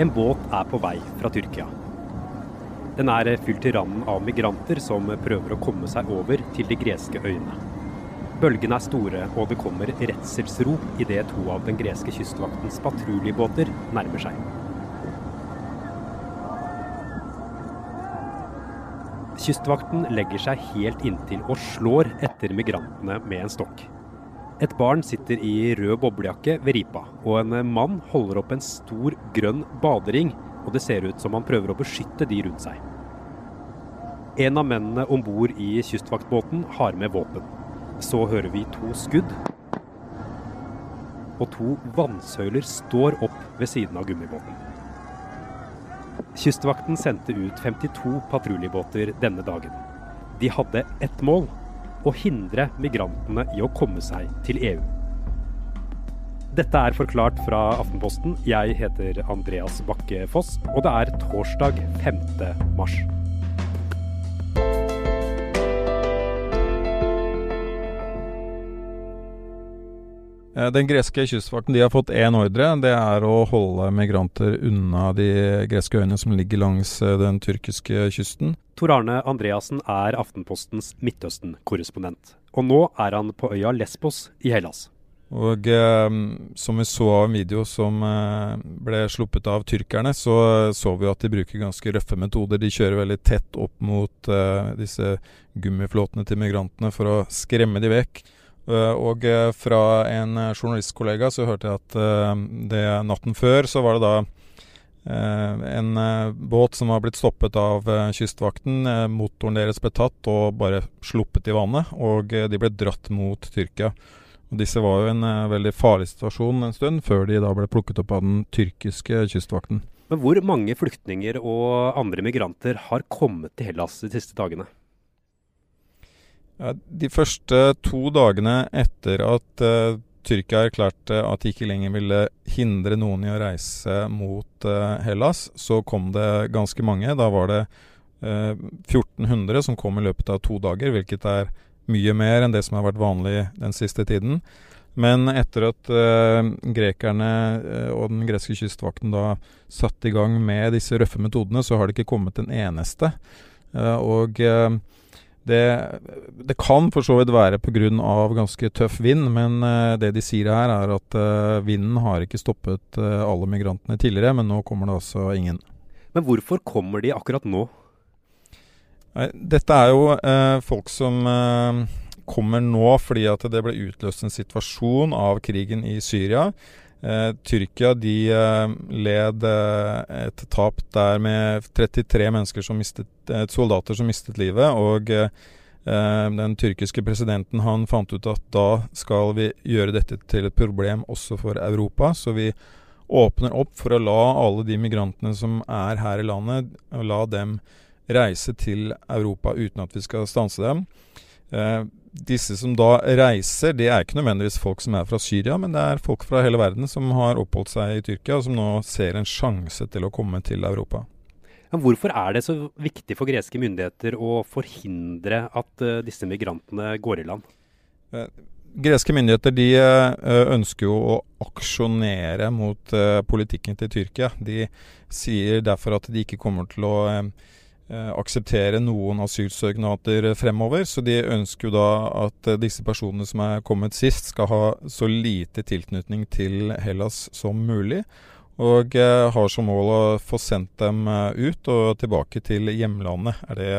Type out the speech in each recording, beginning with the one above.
En båt er på vei fra Tyrkia. Den er fylt til randen av migranter som prøver å komme seg over til de greske øyene. Bølgene er store, og det kommer redselsrop idet to av den greske kystvaktens patruljebåter nærmer seg. Kystvakten legger seg helt inntil og slår etter migrantene med en stokk. Et barn sitter i rød boblejakke ved ripa, og en mann holder opp en stor grønn badering, og det ser ut som han prøver å beskytte de rundt seg. En av mennene om bord i kystvaktbåten har med våpen. Så hører vi to skudd, og to vannsøyler står opp ved siden av gummibåten. Kystvakten sendte ut 52 patruljebåter denne dagen. De hadde ett mål å hindre migrantene i å komme seg til EU. Dette er forklart fra Aftenposten. Jeg heter Andreas Bakke Foss, og det er torsdag 5. mars. Eh, den greske kystfarten de har fått én ordre. Det er å holde migranter unna de greske øyene som ligger langs eh, den tyrkiske kysten. Tor Arne Andreassen er Aftenpostens Midtøsten-korrespondent. Og nå er han på øya Lesbos i Hellas. Og eh, som vi så av en video som eh, ble sluppet av tyrkerne, så så vi at de bruker ganske røffe metoder. De kjører veldig tett opp mot eh, disse gummiflåtene til migrantene for å skremme de vekk. Uh, og uh, fra en journalistkollega så hørte jeg at det natten før så var det da en båt som var blitt stoppet av Kystvakten. motoren deres ble tatt og bare sluppet i vannet, og de ble dratt mot Tyrkia. Og Disse var jo en veldig farlig situasjon en stund, før de da ble plukket opp av den tyrkiske kystvakten. Men hvor mange flyktninger og andre migranter har kommet til Hellas de siste dagene? Ja, de første to dagene etter at Tyrkia erklærte at de ikke lenger ville hindre noen i å reise mot uh, Hellas, så kom det ganske mange. Da var det uh, eh, 1400 som kom i løpet av to dager, hvilket er mye mer enn det som har vært vanlig den siste tiden. Men etter at grekerne og den greske kystvakten da satte i gang med disse røffe metodene, så har det ikke kommet en eneste. og det, det, kan for så vidt være pga. ganske tøff vind, men uh, det de sier her er at uh, vinden har ikke stoppet uh, alle migrantene tidligere, men nå kommer det altså ingen. Men hvorfor kommer de akkurat nå? Dette er jo folk som kommer nå fordi at det ble utløst en situasjon av krigen i Syria. Eh, Tyrkia de eh, led eh, et tap der med 33 mennesker som mistet, soldater som mistet livet. Og den tyrkiske presidenten han fant ut at da skal vi gjøre dette til et problem også for Europa. Så vi åpner opp for å la alle de migrantene som er her i landet, la dem reise til Europa uten at vi skal stanse dem. Eh, disse som da reiser, det er ikke nødvendigvis folk som er fra Syria, men det er folk fra hele verden som har oppholdt seg i Tyrkia, og som nå ser en sjanse til å komme til Europa. Men hvorfor er det så viktig for greske myndigheter å forhindre at uh, disse migrantene går i land? Uh, greske myndigheter de ønsker jo å aksjonere mot politikken til Tyrkia. De sier derfor at de ikke kommer til å Eh, akseptere noen asylsøknader fremover. Så de ønsker jo da at eh, disse personene som er kommet sist, skal ha så lite tilknytning til Hellas som mulig. Og eh, har som mål å få sendt dem ut og tilbake til hjemlandet, er det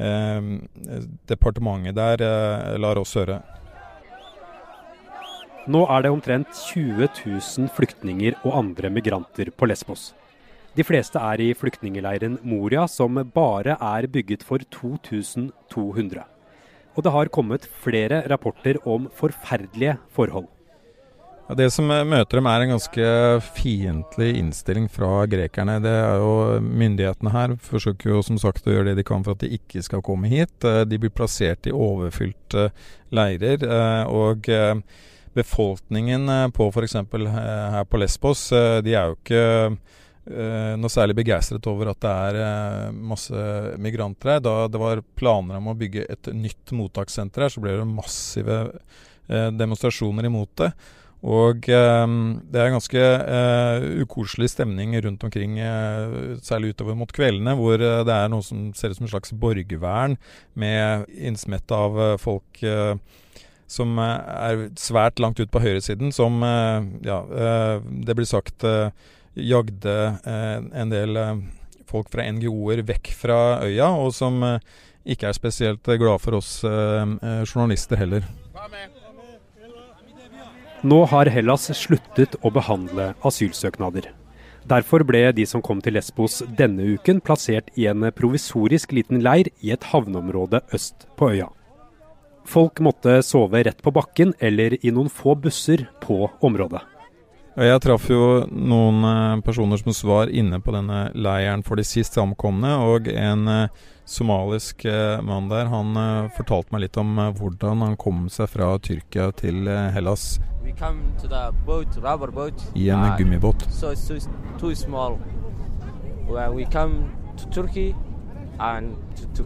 eh, departementet der eh, lar oss høre. Nå er det omtrent 20 000 flyktninger og andre migranter på Lesbos. De fleste er i flyktningeleiren Moria, som bare er bygget for 2200. Og det har kommet flere rapporter om forferdelige forhold. Det som møter dem er en ganske fiendtlig innstilling fra grekerne. Det er jo Myndighetene her forsøker jo som sagt å gjøre det de kan for at de ikke skal komme hit. Eh, de blir plassert i overfylte leirer. Eh, og eh, befolkningen på f.eks. her på Lesbos, de er jo ikke noe særlig begeistret over at det er uh, masse migranter her. Da det var planer om å bygge et nytt mottakssenter her, så ble det massive uh, demonstrasjoner imot det. Og eh, det er ganske eh, ukoselig stemning rundt omkring, eh, særlig utover mot kveldene, hvor eh, det er noe som ser ut som en slags borgervern med innsmett av eh, folk eh, som er svært langt ut på høyresiden, som ja, det blir sagt jagde en del folk fra NGO-er vekk fra øya, og som ikke er spesielt glad for oss journalister heller. Nå har Hellas sluttet å behandle asylsøknader. Derfor ble de som kom til Lesbos denne uken, plassert i en provisorisk liten leir i et havneområde øst på øya. Folk måtte sove rett på bakken eller i noen få busser på området. Jeg traff jo noen eh, personer som var inne på denne leiren for de sist samkomne, og en eh, somalisk eh, mann der, han fortalte meg litt om hvordan han kom seg fra Tyrkia til Hellas. Boat, boat, I en uh, gummibåt. So Turkey to, to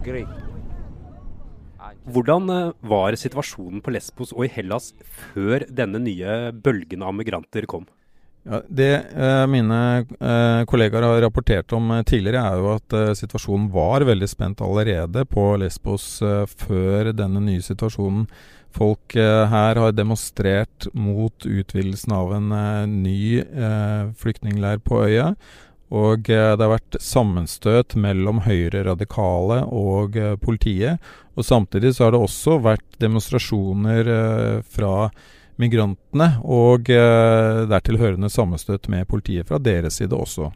Hvordan var situasjonen på Lesbos og i Hellas før denne nye bølgen av migranter kom? Ja, det eh, mine eh, kollegaer har rapportert om eh, tidligere, er jo at eh, situasjonen var veldig spent allerede på Lesbos eh, før denne nye situasjonen. Folk eh, her har demonstrert mot utvidelsen av en ny flyktningleir på øya. Og det har vært sammenstøt mellom høyre radikale og politiet. Og samtidig så har det også vært demonstrasjoner fra migrantene, og eh, dertil hørende sammenstøt med politiet fra deres side også.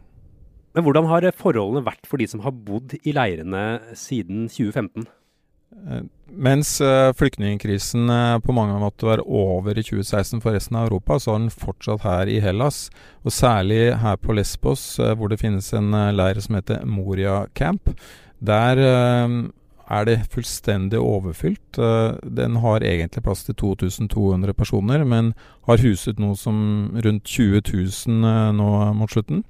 Men hvordan har forholdene vært for de som har bodd i leirene siden 2015? Eh, mens eh, flyktningkrisen på mange måter var over i 2016 for resten av Europa, så har den fortsatt her i Hellas. Og særlig her på Lesbos, hvor det finnes en leir som heter Moria Camp. Der er det fullstendig overfylt. Eh, den har egentlig plass til 2200 personer, men har huset noe som rundt 20 000 eh, nå mot slutten.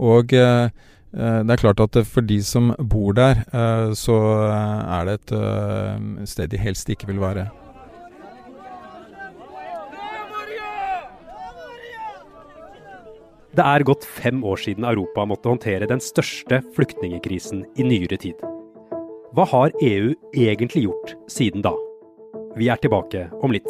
Og eh, det er klart at for de som bor der, så er det et sted de helst ikke vil være. Det er gått fem år siden Europa måtte håndtere den største flyktningekrisen i nyere tid. Hva har EU egentlig gjort siden da? Vi er tilbake om litt.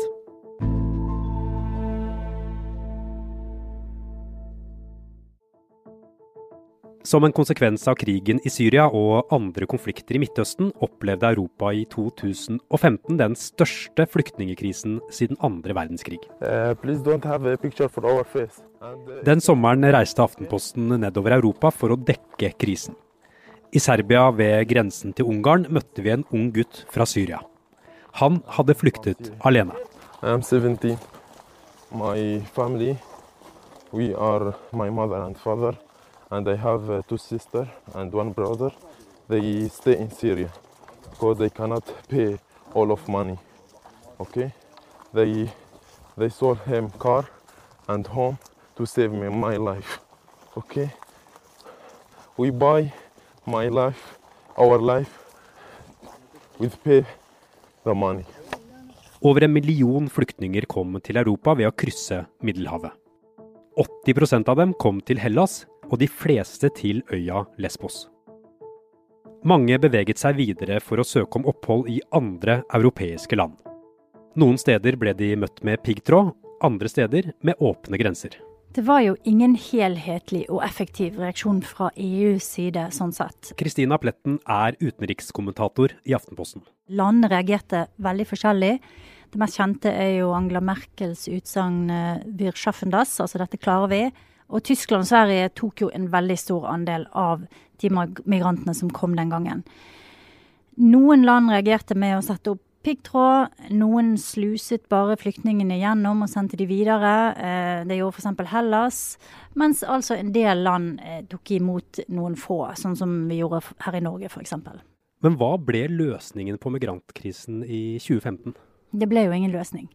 Som en konsekvens av krigen i Syria og andre konflikter i Midtøsten opplevde Europa i 2015 den største flyktningekrisen siden andre verdenskrig. Uh, den sommeren reiste Aftenposten nedover Europa for å dekke krisen. I Serbia, ved grensen til Ungarn, møtte vi en ung gutt fra Syria. Han hadde flyktet alene. I'm 17. My family, we are my mother and father, and I have uh, two sisters and one brother. They stay in Syria because they cannot pay all of money. Okay, they they sold him car and home to save me my life. Okay, we buy my life, our life, with pay the money. Over en million flyktninger kom til Europa ved å krysse Middelhavet. 80 av dem kom til Hellas, og de fleste til øya Lesbos. Mange beveget seg videre for å søke om opphold i andre europeiske land. Noen steder ble de møtt med piggtråd, andre steder med åpne grenser. Det var jo ingen helhetlig og effektiv reaksjon fra EUs side, sånn sett. Kristina Pletten er utenrikskommentator i Aftenposten. Landene reagerte veldig forskjellig. Det mest kjente er jo Angela Merkels utsagn eh, 'Wir schaffen das', altså 'dette klarer vi'. Og Tyskland og Sverige tok jo en veldig stor andel av de migrantene som kom den gangen. Noen land reagerte med å sette opp piggtråd. Noen sluset bare flyktningene gjennom og sendte de videre. Eh, det gjorde f.eks. Hellas. Mens altså en del land eh, tok imot noen få, sånn som vi gjorde her i Norge f.eks. Men hva ble løsningen på migrantkrisen i 2015? Det ble jo ingen løsning.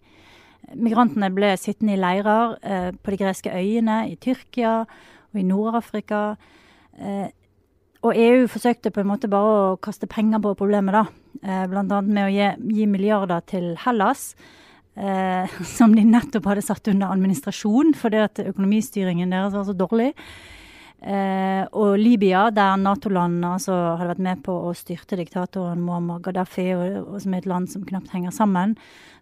Migrantene ble sittende i leirer eh, på de greske øyene, i Tyrkia og i Nord-Afrika. Og EU forsøkte på en måte bare å kaste penger på problemet, da. Eh, Bl.a. med å gi, gi, milliarder til Hellas. eh, som de nettopp hadde satt under administrasjon fordi at økonomistyringen deres var så dårlig. Eh, og Libya, der Nato-landene altså, hadde vært med på å styrte diktatoren Muammar Gaddafi, og, og, som er et land som knapt henger sammen.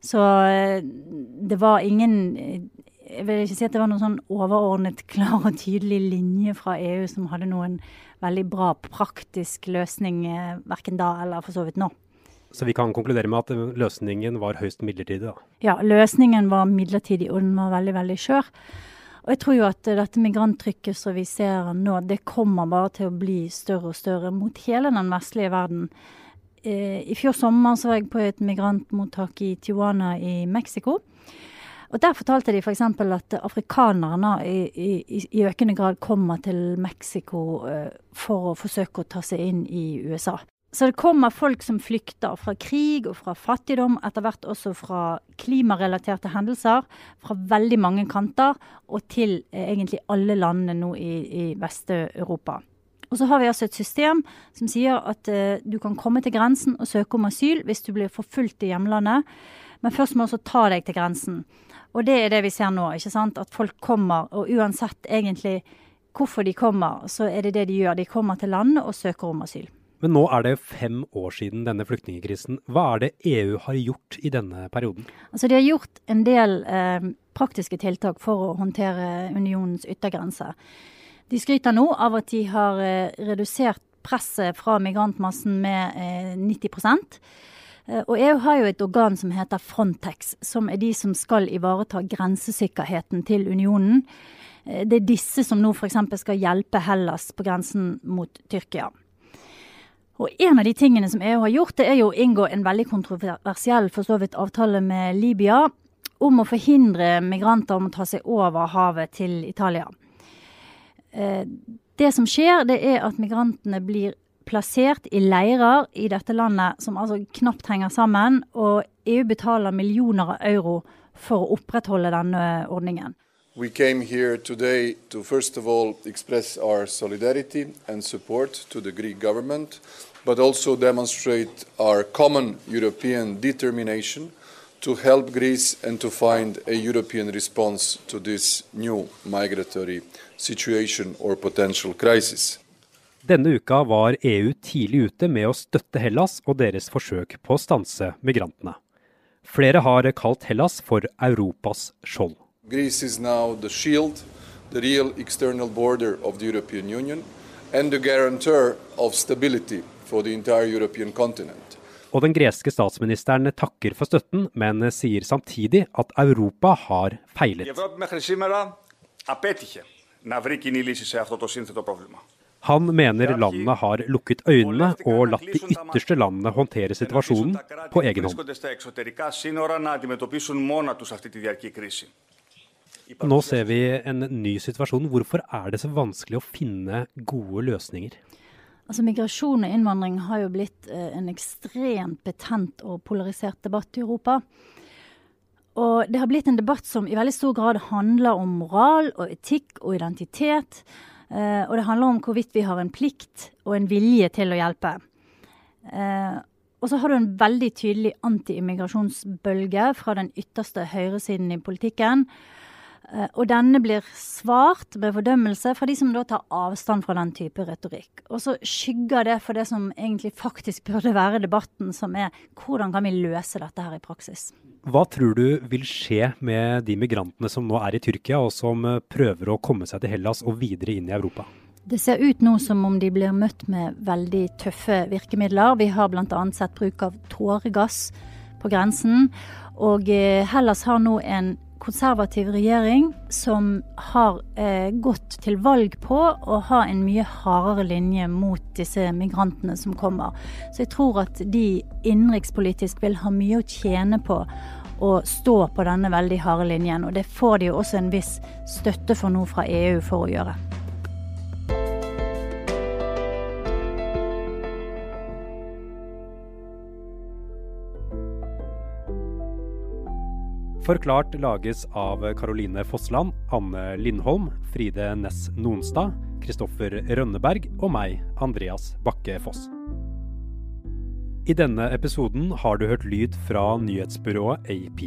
Så eh, det var ingen Jeg vil ikke si at det var noen sånn overordnet, klar og tydelig linje fra EU som hadde noen veldig bra praktisk løsning, eh, verken da eller for så vidt nå. Så vi kan konkludere med at løsningen var høyst midlertidig, da? Ja, løsningen var midlertidig, og den var veldig, veldig skjør. Og jeg tror jo at dette migranttrykket som vi ser nå, det kommer bare til å bli større og større mot hele den vestlige verden. Eh, I fjor sommer så var jeg på et migrantmottak i Tijuana i Mexico. Og Der fortalte de f.eks. at afrikanerne i, i, i, økende grad kommer til Mexico eh, for å forsøke å ta seg inn i USA. Så det kommer folk som flykter fra krig og fra fattigdom, etter hvert også fra klimarelaterte hendelser, fra veldig mange kanter, og til eh, egentlig alle landene nå i, i Vest-Europa. Og så har vi altså et system som sier at eh, du kan komme til grensen og søke om asyl hvis du blir forfulgt i hjemlandet, men først må du også ta deg til grensen. Og det er det vi ser nå, ikke sant? at folk kommer, og uansett egentlig hvorfor de kommer, så er det det de gjør. De kommer til landet og søker om asyl. Men nå er det fem år siden denne flyktningkrisen. Hva er det EU har gjort i denne perioden? Altså, de har gjort en del eh, praktiske tiltak for å håndtere unionens yttergrenser. De skryter nå av at de har eh, redusert presset fra migrantmassen med eh, 90 eh, og EU har jo et organ som heter Frontex, som er de som skal ivareta grensesikkerheten til unionen. Eh, det er disse som nå f.eks. skal hjelpe Hellas på grensen mot Tyrkia. Og En av de tingene som EU har gjort, det er jo å inngå en veldig kontroversiell for så vidt avtale med Libya om å forhindre migranter om å ta seg over havet til Italia. Eh, det som skjer, det er at migrantene blir plassert i leirer i dette landet som altså knapt henger sammen, og EU betaler millioner av euro for å opprettholde denne ordningen. We came here today to first of all express our solidarity and support to the Greek government, but also demonstrate our common European determination to help Greece and to find a European response to this new migratory situation or potential crisis. Denne uka var EU tidlig ute med å støtte Hellas og deres forsøk på å stanse migrantene. Flere har kalt Hellas for Europas skjold. Greece is now the shield, the real external border of the European Union, and the guarantor of stability for the entire European continent. Og den greske statsministeren takker for støtten, men sier samtidig at Europa har feilet. Han mener landene har lukket øynene og latt de ytterste landene håndtere situasjonen på egen hånd. Nå ser vi en ny situasjon. Hvorfor er det så vanskelig å finne gode løsninger? Altså Migrasjon og innvandring har jo blitt eh, en ekstremt betent og polarisert debatt i Europa. Og det har blitt en debatt som i veldig stor grad handler om moral og etikk og identitet. Eh, og det handler om hvorvidt vi har en plikt og en vilje til å hjelpe. Eh, og så har du en veldig tydelig anti-immigrasjonsbølge fra den ytterste høyresiden i politikken. Eh, og denne blir svart med fordømmelse fra de som da tar avstand fra den type retorikk. Og så skygger det for det som egentlig faktisk burde være debatten, som er hvordan kan vi løse dette her i praksis. Hva tror du vil skje med de migrantene som nå er i Tyrkia, og som eh, prøver å komme seg til Hellas og videre inn i Europa? Det ser ut nå som om de blir møtt med veldig tøffe virkemidler. Vi har bl.a. sett bruk av tåregass på grensen. Og eh, Hellas har nå en konservativ regjering som har eh, gått til valg på å ha en mye hardere linje mot disse migrantene som kommer. Så jeg tror at de innenrikspolitisk vil ha mye å tjene på å stå på denne veldig harde linjen. Og det får de jo også en viss støtte for nå fra EU for å gjøre. Forklart lages av Caroline Fossland, Anne Lindholm, Fride Næss Nonstad, Kristoffer Rønneberg og meg, Andreas Bakke Foss. I denne episoden har du hørt lyd fra nyhetsbyrået AP.